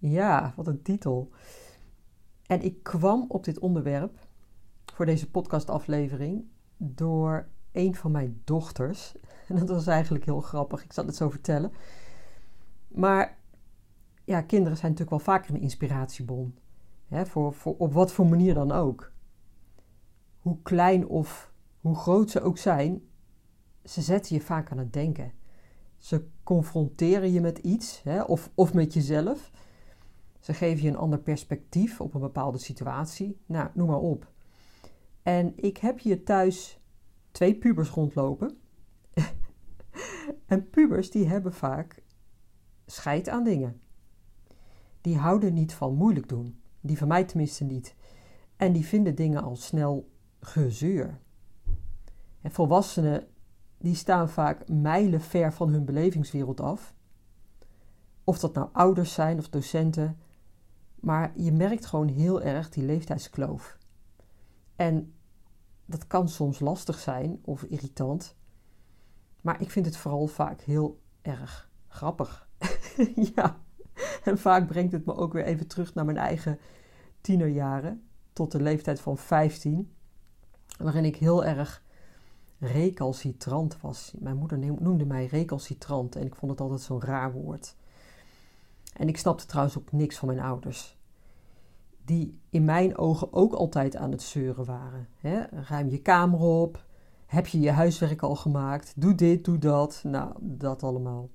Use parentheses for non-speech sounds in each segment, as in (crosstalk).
Ja, wat een titel. En ik kwam op dit onderwerp voor deze podcastaflevering door een van mijn dochters. (laughs) En dat was eigenlijk heel grappig, ik zal het zo vertellen. Maar ja, kinderen zijn natuurlijk wel vaker een inspiratiebron. Hè, voor, op wat voor manier dan ook. Hoe klein of hoe groot ze ook zijn, ze zetten je vaak aan het denken. Ze confronteren je met iets, hè, of, of met jezelf. Ze geven je een ander perspectief op een bepaalde situatie. Nou, noem maar op. En ik heb hier thuis twee pubers rondlopen. (laughs) en pubers die hebben vaak scheid aan dingen. Die houden niet van moeilijk doen. Die van mij tenminste niet. En die vinden dingen al snel gezeur. En volwassenen die staan vaak mijlen ver van hun belevingswereld af. Of dat nou ouders zijn of docenten. Maar je merkt gewoon heel erg die leeftijdskloof. En dat kan soms lastig zijn of irritant. Maar ik vind het vooral vaak heel erg grappig. (laughs) ja, en vaak brengt het me ook weer even terug naar mijn eigen tienerjaren. Tot de leeftijd van 15. Waarin ik heel erg recalcitrant was. Mijn moeder noemde mij recalcitrant en ik vond het altijd zo'n raar woord. En ik snapte trouwens ook niks van mijn ouders. Die in mijn ogen ook altijd aan het zeuren waren. Ruim je kamer op. Heb je je huiswerk al gemaakt? Doe dit, doe dat. Nou, dat allemaal.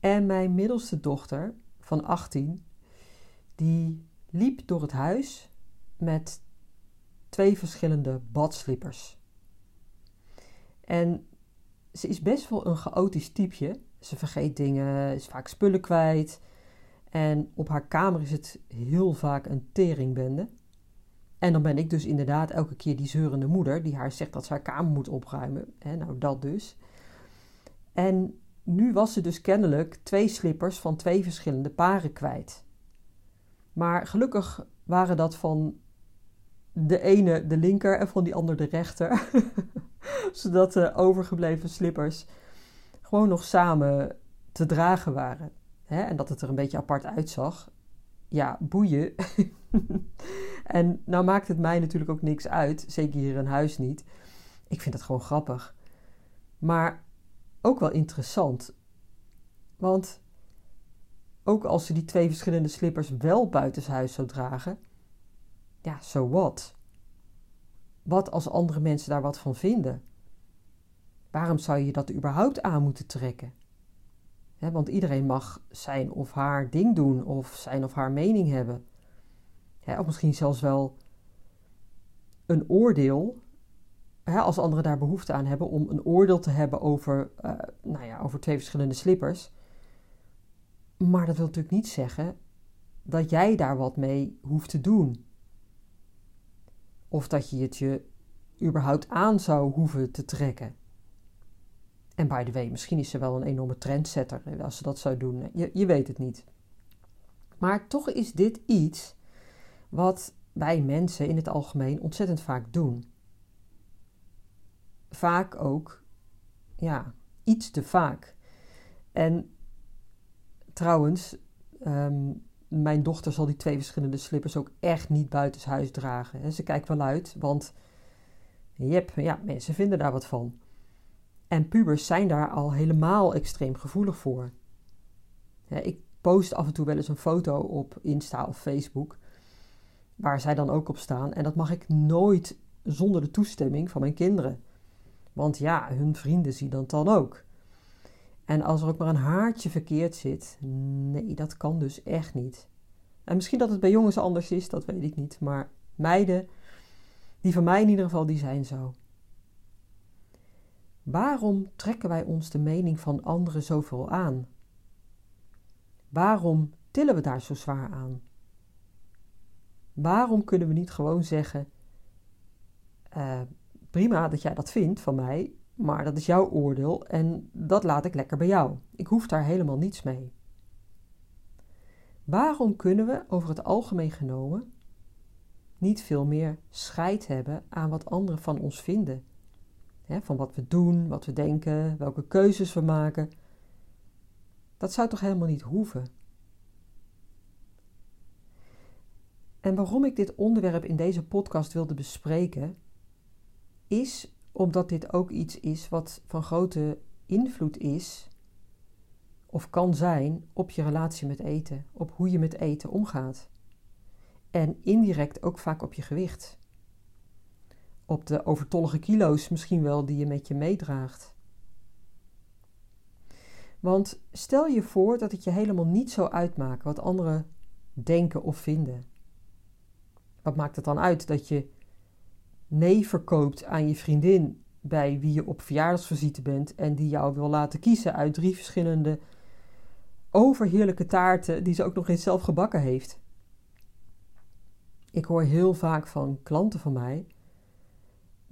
En mijn middelste dochter van 18, die liep door het huis met twee verschillende badslippers. En ze is best wel een chaotisch typeje. Ze vergeet dingen, is vaak spullen kwijt. En op haar kamer is het heel vaak een teringbende. En dan ben ik dus inderdaad elke keer die zeurende moeder die haar zegt dat ze haar kamer moet opruimen. He, nou, dat dus. En nu was ze dus kennelijk twee slippers van twee verschillende paren kwijt. Maar gelukkig waren dat van de ene de linker en van die ander de rechter. (laughs) Zodat de overgebleven slippers gewoon nog samen te dragen waren. Hè? En dat het er een beetje apart uitzag. Ja, boeien. (laughs) en nou maakt het mij natuurlijk ook niks uit. Zeker hier in huis niet. Ik vind het gewoon grappig. Maar ook wel interessant. Want ook als ze die twee verschillende slippers wel buitenshuis zou dragen, ja, so what? Wat als andere mensen daar wat van vinden? Waarom zou je dat überhaupt aan moeten trekken? want iedereen mag zijn of haar ding doen of zijn of haar mening hebben. of misschien zelfs wel een oordeel, als anderen daar behoefte aan hebben, om een oordeel te hebben over, uh, nou ja, over twee verschillende slippers. Maar dat wil natuurlijk niet zeggen dat jij daar wat mee hoeft te doen. Of dat je het je überhaupt aan zou hoeven te trekken. En by the way, misschien is ze wel een enorme trendsetter als ze dat zou doen. Je, je weet het niet. Maar toch is dit iets wat wij mensen in het algemeen ontzettend vaak doen. Vaak ook, ja, iets te vaak. En trouwens, ehm, mijn dochter zal die twee verschillende slippers ook echt niet buitenshuis dragen. Ze kijkt wel uit, want jep, ja, mensen vinden daar wat van. En pubers zijn daar al helemaal extreem gevoelig voor. ik post af en toe wel eens een foto op Insta of Facebook, waar zij dan ook op staan. En dat mag ik nooit zonder de toestemming van mijn kinderen. Want ja, hun vrienden zien dat dan ook. En als er ook maar een haartje verkeerd zit, nee, dat kan dus echt niet. En misschien dat het bij jongens anders is, dat weet ik niet. Maar meiden, die van mij in ieder geval, die zijn zo. Waarom trekken wij ons de mening van anderen zoveel aan? Waarom tillen we daar zo zwaar aan? Waarom kunnen we niet gewoon zeggen: uh, prima dat jij dat vindt van mij, maar dat is jouw oordeel en dat laat ik lekker bij jou. Ik hoef daar helemaal niets mee. Waarom kunnen we over het algemeen genomen niet veel meer scheid hebben aan wat anderen van ons vinden? Van wat we doen, wat we denken, welke keuzes we maken. Dat zou toch helemaal niet hoeven? En waarom ik dit onderwerp in deze podcast wilde bespreken, is omdat dit ook iets is wat van grote invloed is of kan zijn op je relatie met eten, op hoe je met eten omgaat. En indirect ook vaak op je gewicht. Op de overtollige kilo's misschien wel die je met je meedraagt. Want stel je voor dat het je helemaal niet zou uitmaken wat anderen denken of vinden. Wat maakt het dan uit dat je nee verkoopt aan je vriendin bij wie je op verjaardagsvisite bent en die jou wil laten kiezen uit drie verschillende overheerlijke taarten die ze ook nog eens zelf gebakken heeft. Ik hoor heel vaak van klanten van mij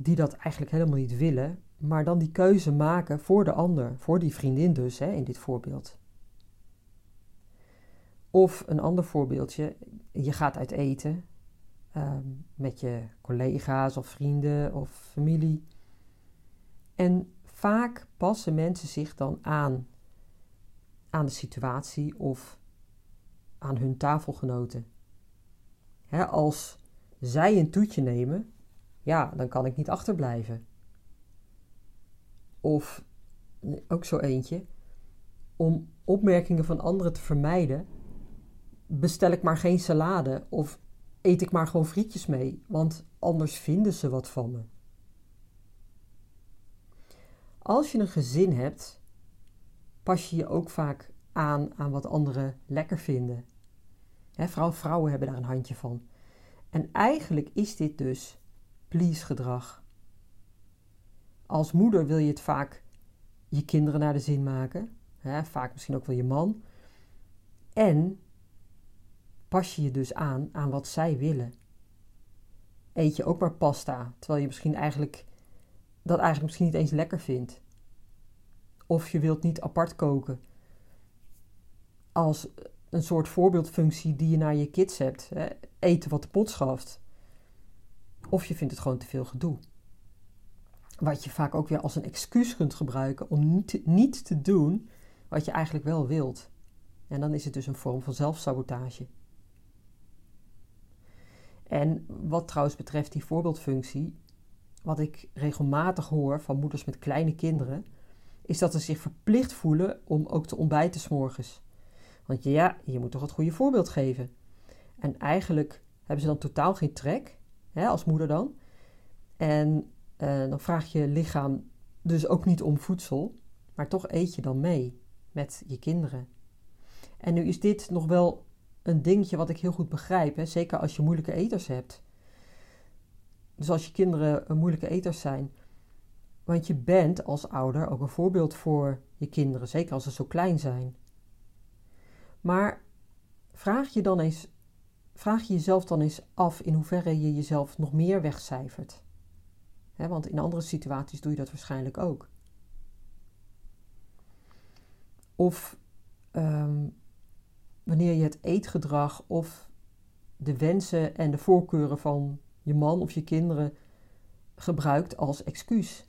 die dat eigenlijk helemaal niet willen, maar dan die keuze maken voor de ander, voor die vriendin dus, hè, in dit voorbeeld. Of een ander voorbeeldje, je gaat uit eten Ehm, met je collega's of vrienden of familie. En vaak passen mensen zich dan aan aan de situatie of aan hun tafelgenoten. als zij een toetje nemen, ja, dan kan ik niet achterblijven. Of ook zo eentje, om opmerkingen van anderen te vermijden, bestel ik maar geen salade of eet ik maar gewoon frietjes mee, want anders vinden ze wat van me. Als je een gezin hebt, pas je je ook vaak aan aan wat anderen lekker vinden. He, vrouw, vrouwen hebben daar een handje van. En eigenlijk is dit dus please gedrag. Als moeder wil je het vaak je kinderen naar de zin maken, vaak misschien ook wel je man. En pas je je dus aan aan wat zij willen. Eet je ook maar pasta, terwijl je misschien eigenlijk dat eigenlijk misschien niet eens lekker vindt. Of je wilt niet apart koken. Als een soort voorbeeldfunctie die je naar je kids hebt. Hè? Eten wat de pot schaft. Of je vindt het gewoon te veel gedoe. Wat je vaak ook weer als een excuus kunt gebruiken om niet te, niet te doen wat je eigenlijk wel wilt. En dan is het dus een vorm van zelfsabotage. En wat trouwens betreft die voorbeeldfunctie, wat ik regelmatig hoor van moeders met kleine kinderen, is dat ze zich verplicht voelen om ook te ontbijten s'morgens. Want ja, je moet toch het goede voorbeeld geven. En eigenlijk hebben ze dan totaal geen trek, hè, als moeder dan. En uh, dan vraagt je lichaam dus ook niet om voedsel, maar toch eet je dan mee met je kinderen. En nu is dit nog wel een dingetje wat ik heel goed begrijp. Hè? Zeker als je moeilijke eters hebt. Dus als je kinderen moeilijke eters zijn. Want je bent als ouder ook een voorbeeld voor je kinderen. Zeker als ze zo klein zijn. Maar vraag je, dan eens, vraag je jezelf dan eens af in hoeverre je jezelf nog meer wegcijfert. want in andere situaties doe je dat waarschijnlijk ook. Of um, wanneer je het eetgedrag of de wensen en de voorkeuren van je man of je kinderen gebruikt als excuus.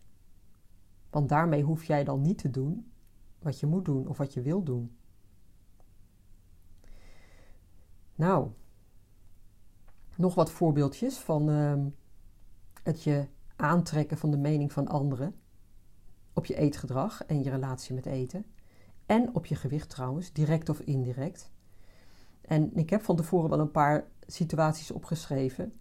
Want daarmee hoef jij dan niet te doen wat je moet doen of wat je wil doen. Nou, nog wat voorbeeldjes van uh, het je aantrekken van de mening van anderen op je eetgedrag en je relatie met eten. En op je gewicht trouwens, direct of indirect. En ik heb van tevoren wel een paar situaties opgeschreven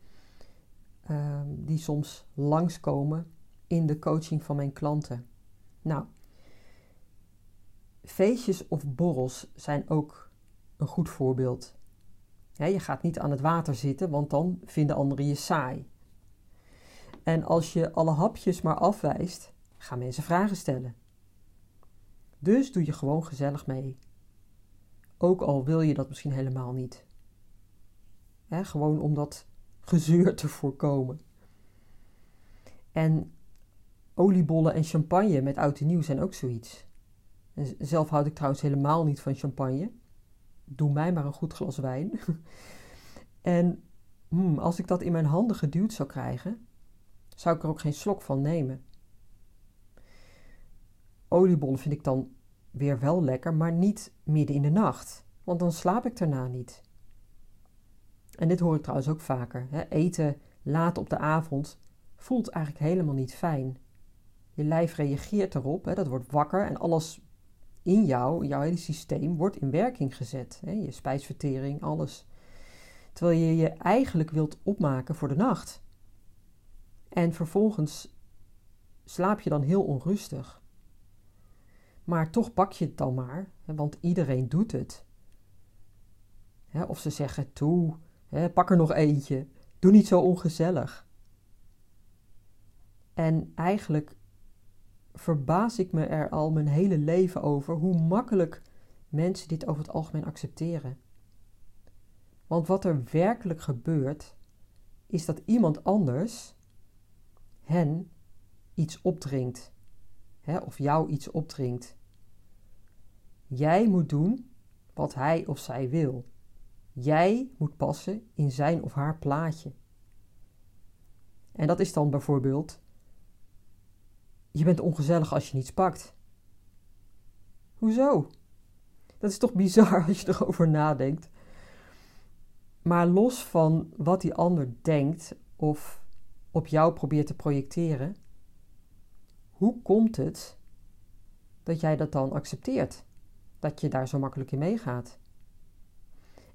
uh, die soms langskomen in de coaching van mijn klanten. Nou, feestjes of borrels zijn ook een goed voorbeeld. Je gaat niet aan het water zitten, want dan vinden anderen je saai. En als je alle hapjes maar afwijst, gaan mensen vragen stellen. Dus doe je gewoon gezellig mee. Ook al wil je dat misschien helemaal niet. gewoon om dat gezeur te voorkomen. En oliebollen en champagne met oud en nieuw zijn ook zoiets. En zelf houd ik trouwens helemaal niet van champagne. Doe mij maar een goed glas wijn. (laughs) en hmm, als ik dat in mijn handen geduwd zou krijgen, zou ik er ook geen slok van nemen. Oliebollen vind ik dan weer wel lekker, maar niet midden in de nacht, want dan slaap ik daarna niet. En dit hoor ik trouwens ook vaker. Hè? Eten laat op de avond voelt eigenlijk helemaal niet fijn. Je lijf reageert erop, hè? dat wordt wakker en alles in jou, jouw hele systeem, wordt in werking gezet. Hè? Je spijsvertering, alles. Terwijl je je eigenlijk wilt opmaken voor de nacht. En vervolgens slaap je dan heel onrustig. Maar toch pak je het dan maar, want iedereen doet het. Of ze zeggen toe, pak er nog eentje, doe niet zo ongezellig. En eigenlijk verbaas ik me er al mijn hele leven over hoe makkelijk mensen dit over het algemeen accepteren. Want wat er werkelijk gebeurt, is dat iemand anders hen iets opdringt. Hè, of jou iets opdringt. Jij moet doen wat hij of zij wil. Jij moet passen in zijn of haar plaatje. En dat is dan bijvoorbeeld: je bent ongezellig als je niets pakt. Hoezo? Dat is toch bizar (laughs) als je erover nadenkt. Maar los van wat die ander denkt of op jou probeert te projecteren, hoe komt het dat jij dat dan accepteert? Dat je daar zo makkelijk in meegaat?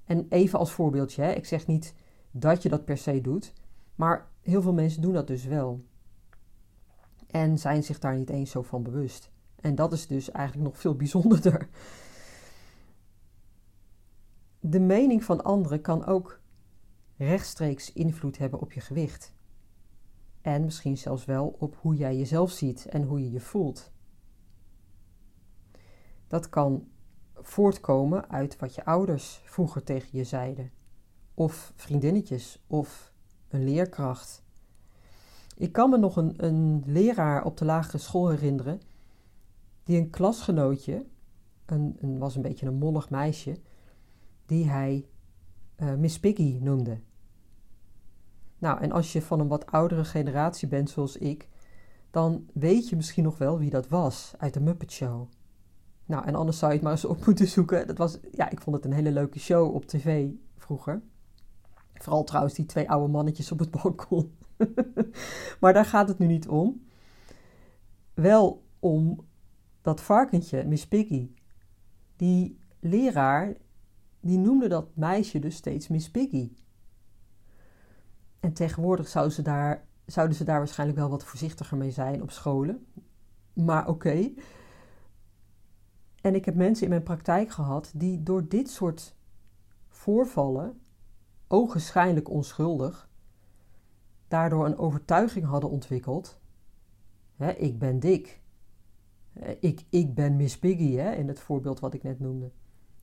En even als voorbeeldje, hè, ik zeg niet dat je dat per se doet, maar heel veel mensen doen dat dus wel. En zijn zich daar niet eens zo van bewust. En dat is dus eigenlijk nog veel (laughs) bijzonderder. De mening van anderen kan ook rechtstreeks invloed hebben op je gewicht. En misschien zelfs wel op hoe jij jezelf ziet en hoe je je voelt. Dat kan voortkomen uit wat je ouders vroeger tegen je zeiden, of vriendinnetjes, of een leerkracht. Ik kan me nog een, een leraar op de lagere school herinneren, die een klasgenootje, een, een was een beetje een mollig meisje, die hij uh, Miss Piggy noemde. Nou, en als je van een wat oudere generatie bent zoals ik, dan weet je misschien nog wel wie dat was uit de Muppet Show. Nou, en anders zou je het maar eens op moeten zoeken. Dat was, ja, ik vond het een hele leuke show op tv vroeger. Vooral trouwens die twee oude mannetjes op het balkon. (laughs) maar daar gaat het nu niet om. Wel om dat varkentje, Miss Piggy. Die leraar, die noemde dat meisje dus steeds Miss Piggy. En tegenwoordig zouden ze daar, zouden ze daar waarschijnlijk wel wat voorzichtiger mee zijn op scholen. Maar oké. En ik heb mensen in mijn praktijk gehad die door dit soort voorvallen, ogenschijnlijk onschuldig, daardoor een overtuiging hadden ontwikkeld. Hè, ik ben dik. Ik, ik ben Miss Piggy, hè, in het voorbeeld wat ik net noemde.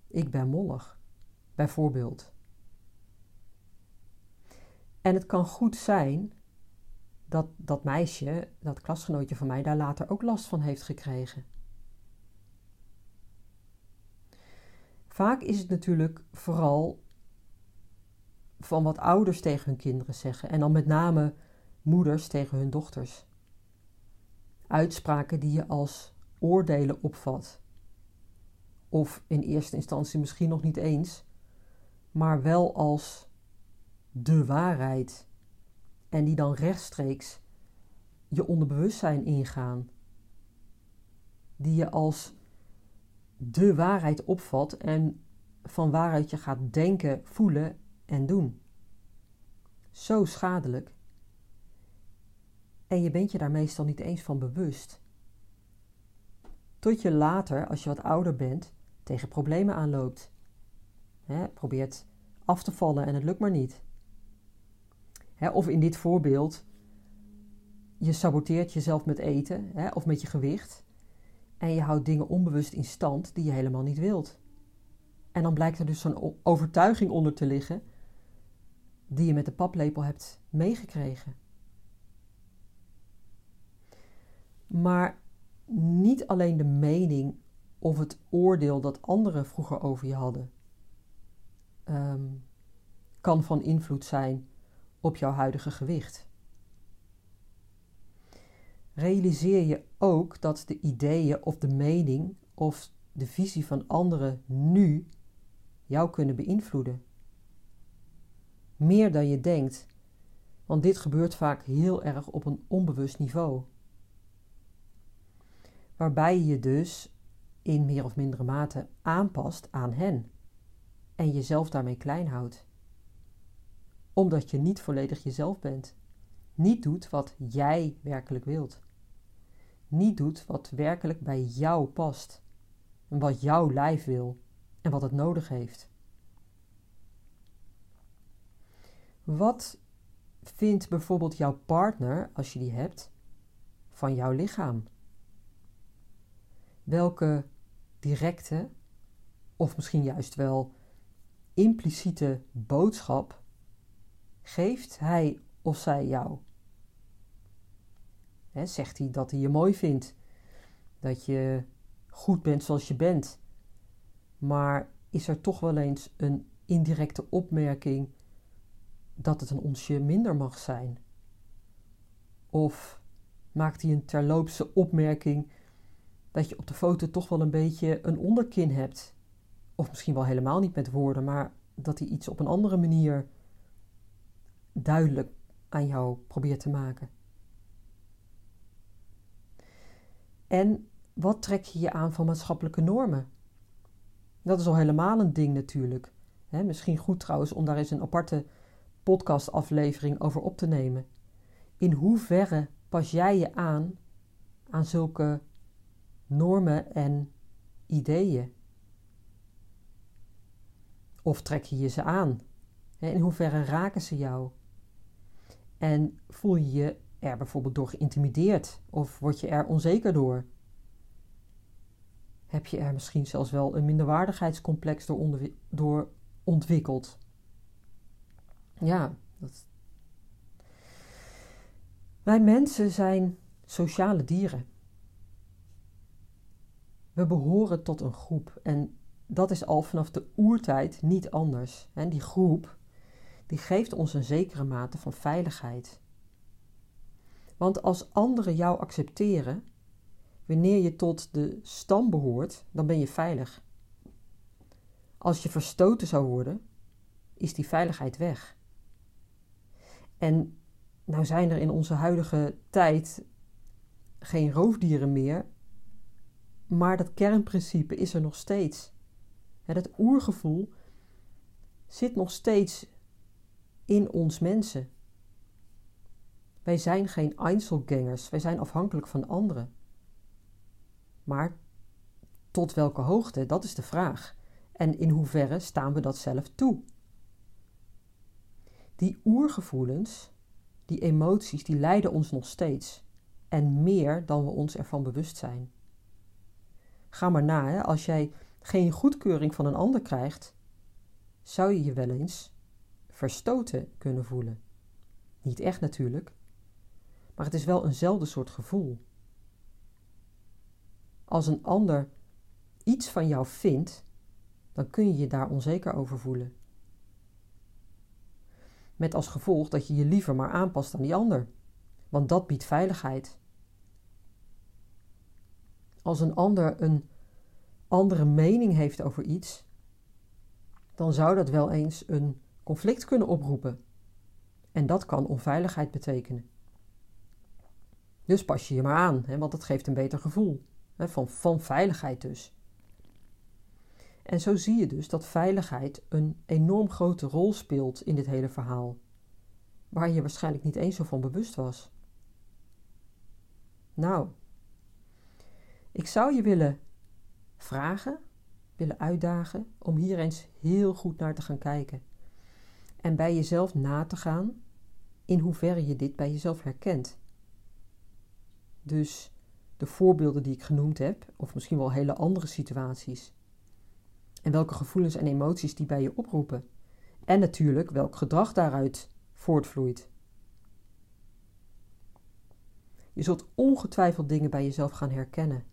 Ik ben mollig, bijvoorbeeld. En het kan goed zijn dat dat meisje, dat klasgenootje van mij, daar later ook last van heeft gekregen. Vaak is het natuurlijk vooral van wat ouders tegen hun kinderen zeggen en dan met name moeders tegen hun dochters. Uitspraken die je als oordelen opvat. Of in eerste instantie misschien nog niet eens, maar wel als de waarheid. En die dan rechtstreeks je onderbewustzijn ingaan. Die je als de waarheid opvat en van waaruit je gaat denken, voelen en doen. Zo schadelijk. En je bent je daar meestal niet eens van bewust. Tot je later, als je wat ouder bent, tegen problemen aanloopt. Probeert af te vallen en het lukt maar niet. of in dit voorbeeld, je saboteert jezelf met eten of met je gewicht. En je houdt dingen onbewust in stand die je helemaal niet wilt. En dan blijkt er dus zo'n overtuiging onder te liggen die je met de paplepel hebt meegekregen. Maar niet alleen de mening of het oordeel dat anderen vroeger over je hadden, ehm, kan van invloed zijn op jouw huidige gewicht. Realiseer je ook dat de ideeën of de mening of de visie van anderen nu jou kunnen beïnvloeden. Meer dan je denkt, want dit gebeurt vaak heel erg op een onbewust niveau. Waarbij je je dus in meer of mindere mate aanpast aan hen en jezelf daarmee klein houdt. Omdat je niet volledig jezelf bent, niet doet wat jij werkelijk wilt, niet doet wat werkelijk bij jou past en wat jouw lijf wil en wat het nodig heeft. Wat vindt bijvoorbeeld jouw partner, als je die hebt, van jouw lichaam? Welke directe of misschien juist wel impliciete boodschap geeft hij of zij jou? zegt hij dat hij je mooi vindt, dat je goed bent zoals je bent, maar is er toch wel eens een indirecte opmerking dat het een onsje minder mag zijn? Of maakt hij een terloopse opmerking dat je op de foto toch wel een beetje een onderkin hebt? Of misschien wel helemaal niet met woorden, maar dat hij iets op een andere manier duidelijk aan jou probeert te maken. En wat trek je je aan van maatschappelijke normen? Dat is al helemaal een ding natuurlijk. misschien goed trouwens om daar eens een aparte podcastaflevering over op te nemen. In hoeverre pas jij je aan aan zulke normen en ideeën? Of trek je je ze aan? In hoeverre raken ze jou? En voel je je er bijvoorbeeld door geïntimideerd of word je er onzeker door? Heb je er misschien zelfs wel een minderwaardigheidscomplex door, door ontwikkeld? Ja, dat... wij mensen zijn sociale dieren. We behoren tot een groep en dat is al vanaf de oertijd niet anders. En die groep die geeft ons een zekere mate van veiligheid. Want als anderen jou accepteren, wanneer je tot de stam behoort, dan ben je veilig. Als je verstoten zou worden, is die veiligheid weg. En nou zijn er in onze huidige tijd geen roofdieren meer, maar dat kernprincipe is er nog steeds. Dat oergevoel zit nog steeds in ons mensen. Wij zijn geen Einzelgangers, wij zijn afhankelijk van anderen. Maar tot welke hoogte, dat is de vraag. En in hoeverre staan we dat zelf toe? Die oergevoelens, die emoties, die leiden ons nog steeds. En meer dan we ons ervan bewust zijn. Ga maar na, hè? als jij geen goedkeuring van een ander krijgt, zou je je wel eens verstoten kunnen voelen. Niet echt natuurlijk, maar het is wel eenzelfde soort gevoel. Als een ander iets van jou vindt, dan kun je je daar onzeker over voelen. Met als gevolg dat je je liever maar aanpast aan die ander, want dat biedt veiligheid. Als een ander een andere mening heeft over iets, dan zou dat wel eens een conflict kunnen oproepen. En dat kan onveiligheid betekenen. Dus pas je je maar aan, hè, want dat geeft een beter gevoel. Hè, van, van veiligheid dus. En zo zie je dus dat veiligheid een enorm grote rol speelt in dit hele verhaal, waar je waarschijnlijk niet eens zo van bewust was. Nou, ik zou je willen vragen, willen uitdagen om hier eens heel goed naar te gaan kijken en bij jezelf na te gaan in hoeverre je dit bij jezelf herkent. Dus de voorbeelden die ik genoemd heb, of misschien wel hele andere situaties. En welke gevoelens en emoties die bij je oproepen. En natuurlijk welk gedrag daaruit voortvloeit. Je zult ongetwijfeld dingen bij jezelf gaan herkennen.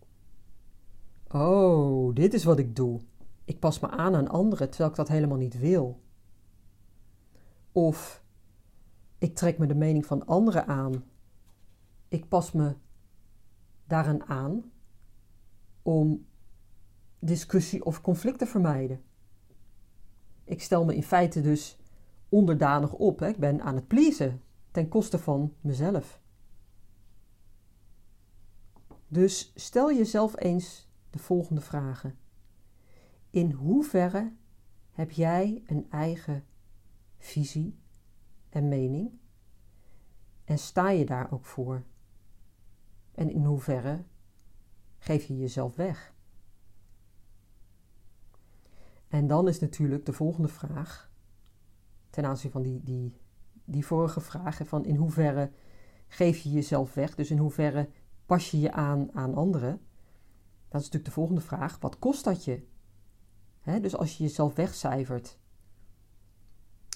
Oh, dit is wat ik doe. Ik pas me aan aan anderen terwijl ik dat helemaal niet wil. Of ik trek me de mening van anderen aan. Ik pas me daaraan aan om discussie of conflict te vermijden. Ik stel me in feite dus onderdanig op. Hè? Ik ben aan het pleasen ten koste van mezelf. Dus stel jezelf eens de volgende vragen. In hoeverre heb jij een eigen visie en mening? En sta je daar ook voor? En in hoeverre geef je jezelf weg? En dan is natuurlijk de volgende vraag, ten aanzien van die, die, die vorige vraag, van in hoeverre geef je jezelf weg? Dus in hoeverre pas je je aan aan anderen? Dat is natuurlijk de volgende vraag. Wat kost dat je? dus als je jezelf wegcijfert.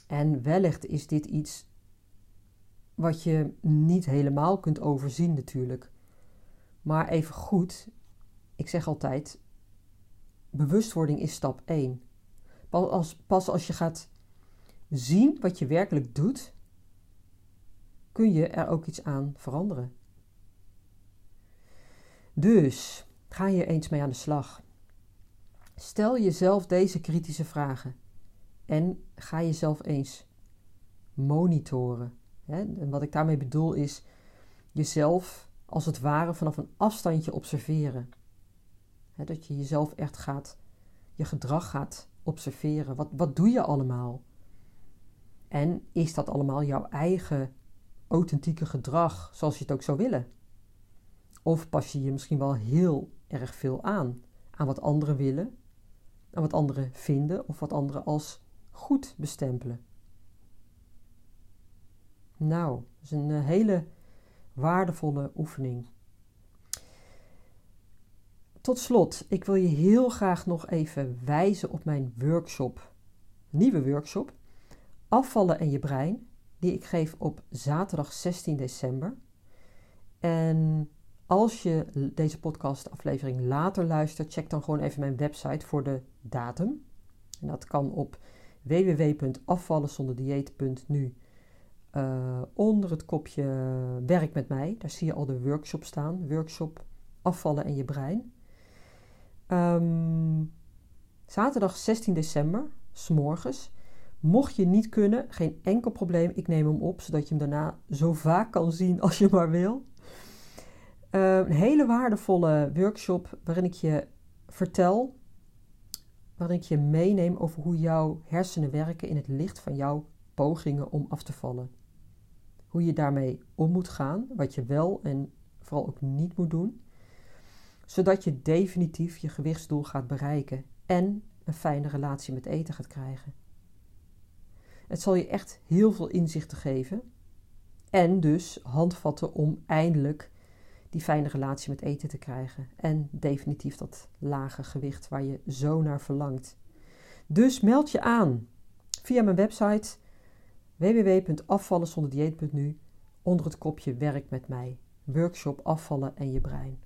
En wellicht is dit iets wat je niet helemaal kunt overzien natuurlijk. Maar even goed, ik zeg altijd, bewustwording is stap 1. Als, pas als je gaat zien wat je werkelijk doet, kun je er ook iets aan veranderen. Dus ga je eens mee aan de slag. Stel jezelf deze kritische vragen en ga jezelf eens monitoren. En wat ik daarmee bedoel is jezelf als het ware vanaf een afstandje observeren. Dat je jezelf echt gaat, je gedrag gaat observeren. Wat, wat doe je allemaal? En is dat allemaal jouw eigen authentieke gedrag, zoals je het ook zou willen? Of pas je je misschien wel heel erg veel aan aan wat anderen willen, aan wat anderen vinden of wat anderen als goed bestempelen? Nou, dat is een eh, hele waardevolle oefening. Tot slot, ik wil je heel graag nog even wijzen op mijn workshop, nieuwe workshop, Afvallen en je brein, die ik geef op zaterdag 16 december. En als je deze podcastaflevering later luistert, check dan gewoon even mijn website voor de datum. En dat kan op www.afvallenzonderdieet.nu uh, onder het kopje Werk met mij. Daar zie je al de workshop staan. Workshop Afvallen en je brein. Um, zaterdag 16 december, s'morgens. Mocht je niet kunnen, geen enkel probleem. Ik neem hem op, zodat je hem daarna zo vaak kan zien als je maar wil. Uh, een hele waardevolle workshop waarin ik je vertel, waarin ik je meeneem over hoe jouw hersenen werken in het licht van jouw pogingen om af te vallen. Hoe je daarmee om moet gaan, wat je wel en vooral ook niet moet doen zodat je definitief je gewichtsdoel gaat bereiken en een fijne relatie met eten gaat krijgen. Het zal je echt heel veel inzichten geven en dus handvatten om eindelijk die fijne relatie met eten te krijgen en definitief dat lage gewicht waar je zo naar verlangt. Dus meld je aan via mijn website www.afvallenzonderdieet.nu onder het kopje Werk met mij. Workshop afvallen en je brein.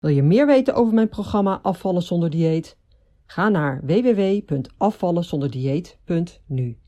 Wil je meer weten over mijn programma Afvallen zonder dieet? Ga naar www.afvallenzonderdieet.nu.